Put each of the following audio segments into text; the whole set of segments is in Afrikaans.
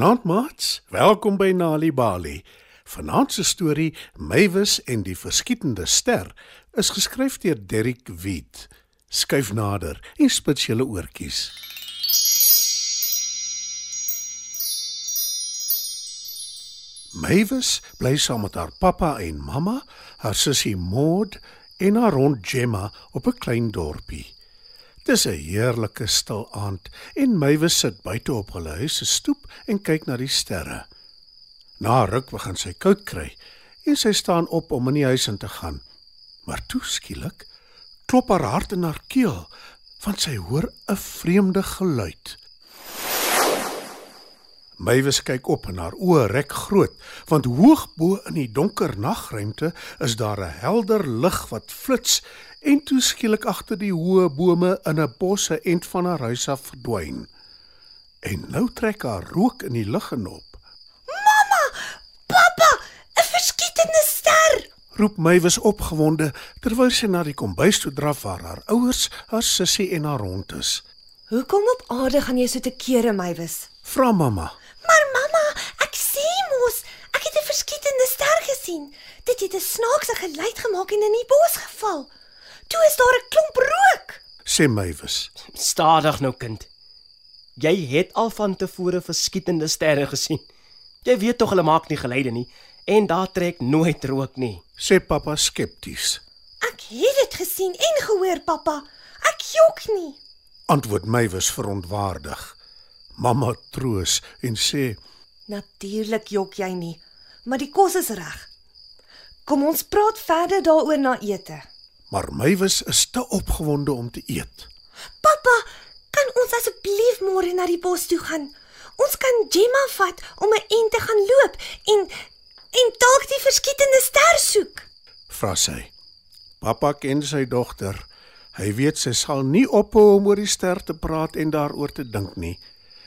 Goeienaand maats. Welkom by Nali Bali. Vanaand se storie Mywis en die verskietende ster is geskryf deur Derrick Wheat. Skuif nader en spits julle oortjies. Mywis bly saam met haar pappa en mamma, haar sussie Maud en haar hond Gemma op 'n klein dorpie. Dis 'n heerlike stil aand en Mywis sit buite op hulle huis se stoep en kyk na die sterre. Na ruk begin sy koud kry en sy staan op om in die huis in te gaan. Maar toe skielik klop haar hart in haar keel want sy hoor 'n vreemde geluid. Mywis kyk op en haar oë rek groot, want hoog bo in die donker nagruimte is daar 'n helder lig wat flits en toe skielik agter die hoë bome in 'n bosse end van haar huis af verdwyn. En nou trek haar rook in die lug en op. Mamma, pappa, 'n verskietende ster. Roep Mywis opgewonde terwyl sy na die kombuis toe draf waar haar ouers, haar sussie en haar hond is. Hoekom op aarde gaan jy so te kere, Mywis? Vra mamma. Maar mamma, ek sien mos, ek het 'n verskietende ster gesien. Dit het 'n snaakse geluid gemaak en in die bos geval. Toe is daar 'n klomp rook. sê Mywis. Stadig nou kind. Jy het al van tevore verskietende sterre gesien. Jy weet tog hulle maak nie geluide nie en daar trek nooit rook nie. sê pappa skepties. Ek het dit gesien en gehoor, pappa. Ek jok nie. Antwoord Mywis verontwaardig. Mamma troos en sê: Natuurlik jok jy nie, maar die kos is reg. Kom ons praat verder daaroor na ete. "Maar Mywis is te opgewonde om te eet." Pappa, kan ons asseblief môre na die bos toe gaan? Ons kan Gemma vat om 'n ent te gaan loop en en dalk die verskietende ster soek. Vra sy. Pappa ken sy dogter. Hy weet sy sal nie ophou om oor die ster te praat en daaroor te dink nie.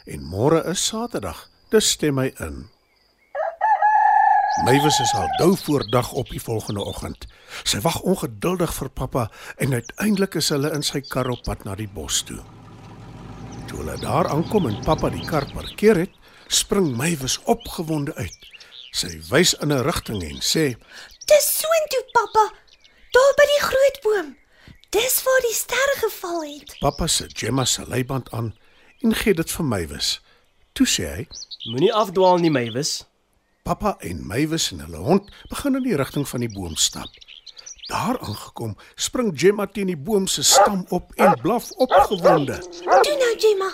En môre is Saterdag. Dis stem hy in. Mywis is al dou voor dag op die volgende oggend. Sy wag ongeduldig vir pappa en uiteindelik is hulle in sy kar op pad na die bos toe. Toe hulle daar aankom en pappa die kar parkeer het, spring Mywis opgewonde uit. Sy wys in 'n rigting en sê: Dis soontoe, pappa. Daar by die groot boom. Dis waar die ster geval het. Pappa sit Gemma se leiband aan en gee dit vir Mywis. Toe sê hy: Moenie afdwaal nie, Mywis. Pappa en Mywis en hulle hond begin in die rigting van die boom stap. Daar aangekom, spring Gemma teen die boom se stam op en blaf opgewonde. Toe nou, Gemma.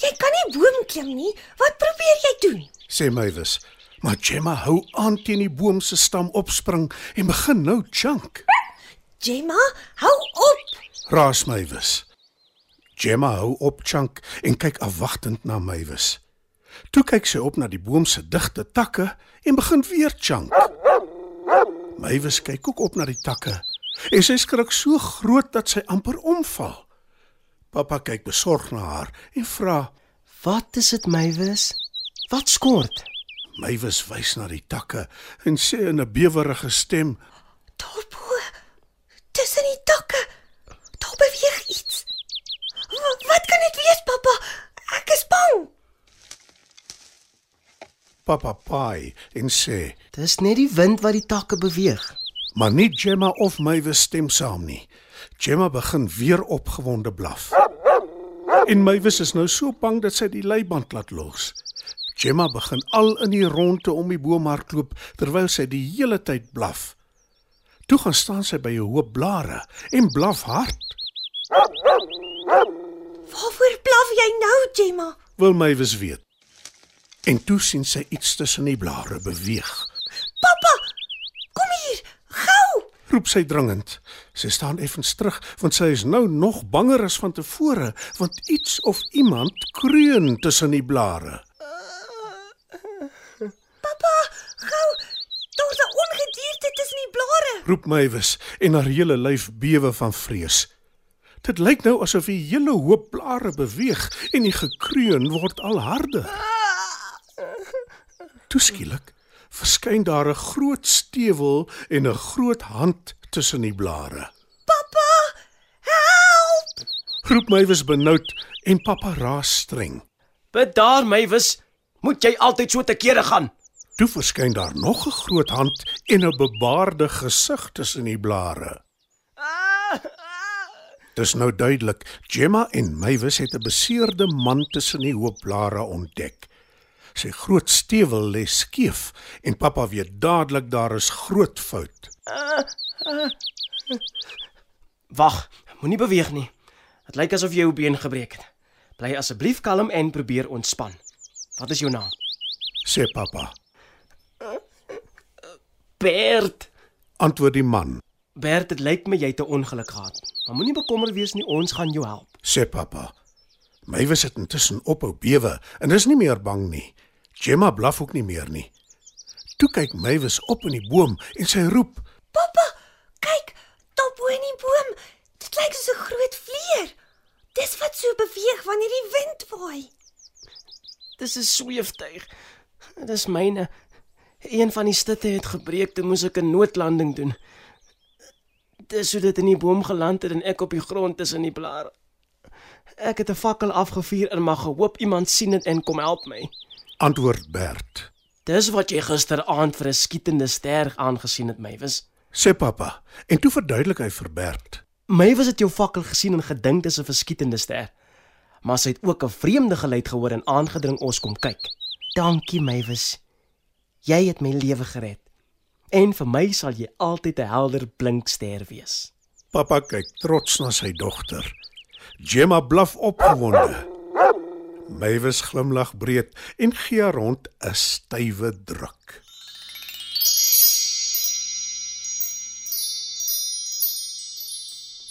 Jy kan nie boom klim nie. Wat probeer jy doen? Sê Mywis, maar Gemma hou aan teen die boom se stam opspring en begin nou chunk. Gemma, hou op. Raas Mywis. Gemma hou op chunk en kyk afwagtend na Mywis. Toe kyk sy op na die boom se digte takke en begin weer chunk. Mywis kyk ook op na die takke en sy skrik so groot dat sy amper omval. Pappa kyk besorg na haar en vra: Wat is dit, Mywis? Wat skort? Mywis wys na die takke en sê in 'n bewerige stem: Daarbo. Tussen die takke. Daar beweeg iets. Wat kan dit wees, pappa? Ek is bang. "Pappa paai" en sê: Dis net die wind wat die takke beweeg. Maar nie Gemma of Mywis stem saam nie. Gemma begin weer opgewonde blaf. En Mywis is nou so bang dat sy die leiband laat los. Gemma begin al in die ronde om die boom hardloop terwyl sy die hele tyd blaf. Toe gaan staan sy by 'n hoop blare en blaf hard. Waarvoor blaf jy nou, Gemma? Wil Mywis weet. En toe sien sy iets tussen die blare beweeg. Pappa, kom hier. Gou. Roep sy dringend. Sy staan effens terug want sy is nou nog banger as van tevore want iets of iemand kreun tussen die blare. Pappa, gou. Daar's 'n ongedierte tussen die blare. roep Mywis en haar hele lyf bewe van vrees. Dit lyk nou asof die hele hoop blare beweeg en die gekreun word al harder. Toeskielik verskyn daar 'n groot stewel en 'n groot hand tussen die blare. Pappa, help! Roep Mywis benoud en pappa raas streng. Bedaar, Mywis. Moet jy altyd so te kere gaan? Toe verskyn daar nog 'n groot hand en 'n bebaarde gesig tussen die blare. Ah, ah. Dis nou duidelik, Gemma en Mavis het 'n beseerde man tussen die hoop blare ontdek. Sy groot stewel lê skeef en pappa weet dadelik daar is groot fout. Wag, moenie beweeg nie. Dit lyk asof jy jou been gebreek het. Bly asseblief kalm en probeer ontspan. Wat is jou naam? Sê pappa, Bert. antwoord die man. Bert, dit lyk my jy het 'n ongeluk gehad. Maar moenie bekommerd wees nie, ons gaan jou help. Sê pappa. Mavis het intussen ophou bewe en is nie meer bang nie. Gemma blaf ook nie meer nie. Toe kyk Mavis op in die boom en sy roep: Pappa, kyk, daar bo in die boom. Dit lyk soos 'n groot vleer. Dis wat so beweeg wanneer die wind waai. Dis 'n sweeftuig. Dis myne. Een van die stutte het gebreek, toe moes ek 'n noodlanding doen. Dis hoe dit in die boom geland het en ek op die grond tussen die blare. Ek het 'n fakkel afgevuur en maar gehoop iemand sien dit en kom help my. Antwoord Bert. Dis wat jy gisteraand vir 'n skietende ster aangesien het, Mavis. Sê pappa en toe verduidelik hy vir Bert. Mavis het jou fakkel gesien en gedink dis 'n verskietende ster. Maar sy het ook 'n vreemde geluid gehoor en aangedring ons kom kyk. Dankie, Mavis. Jy het my lewe gered. En vir my sal jy altyd 'n helder blink ster wees. Pappa kyk trots na sy dogter. Gemma blaf opgewonde. Mavis glimlag breed en gee haar rond 'n stywe druk.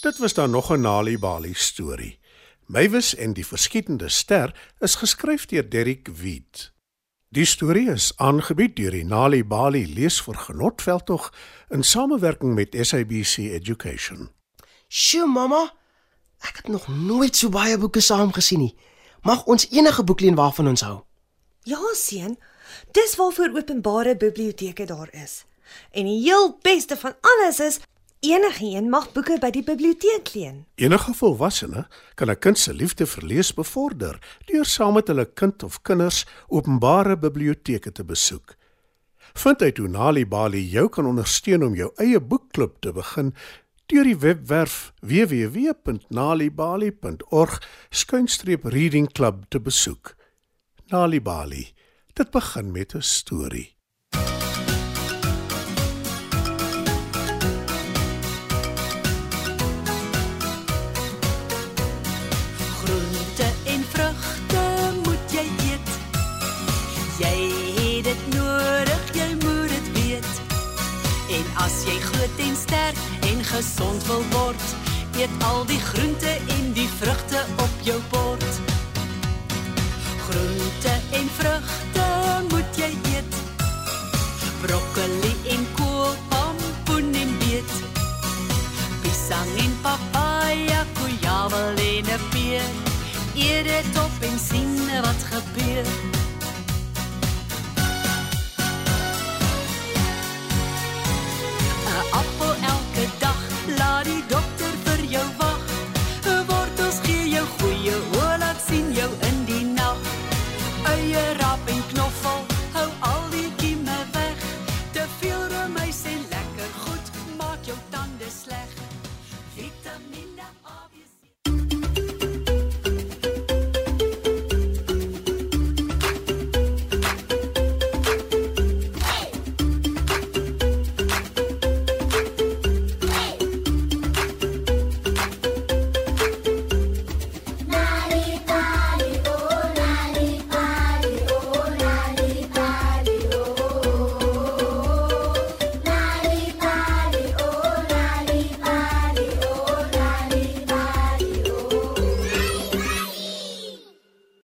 Dit was dan nog 'n Nali Bali storie. Mavis en die verskietende ster is geskryf deur Derrick Wheat. Die storie is aangebied deur die Nali Bali leesvergenotveldtog in samewerking met SABC Education. Sjoe, mamma. Ek het nog nooit so baie boeke saamgesien nie. Mag ons enige boek leen waarvan ons hou? Ja, seun. Dis waarvoor openbare biblioteke daar is. En die heel beste van alles is enigiemand mag boeke by die biblioteek leen. Enige volwassene kan 'n kind se liefde vir lees bevorder deur saam met hulle kind of kinders openbare biblioteke te besoek. Vind uit hoe Nali Bali jou kan ondersteun om jou eie boekklub te begin deur die webwerf www.nalibali.org/reading club te besoek. Nali Bali. Dit begin met 'n storie. Gesond wil word, eet al die groente en die vrugte op jou bord. Groente tanden slecht. Vitamine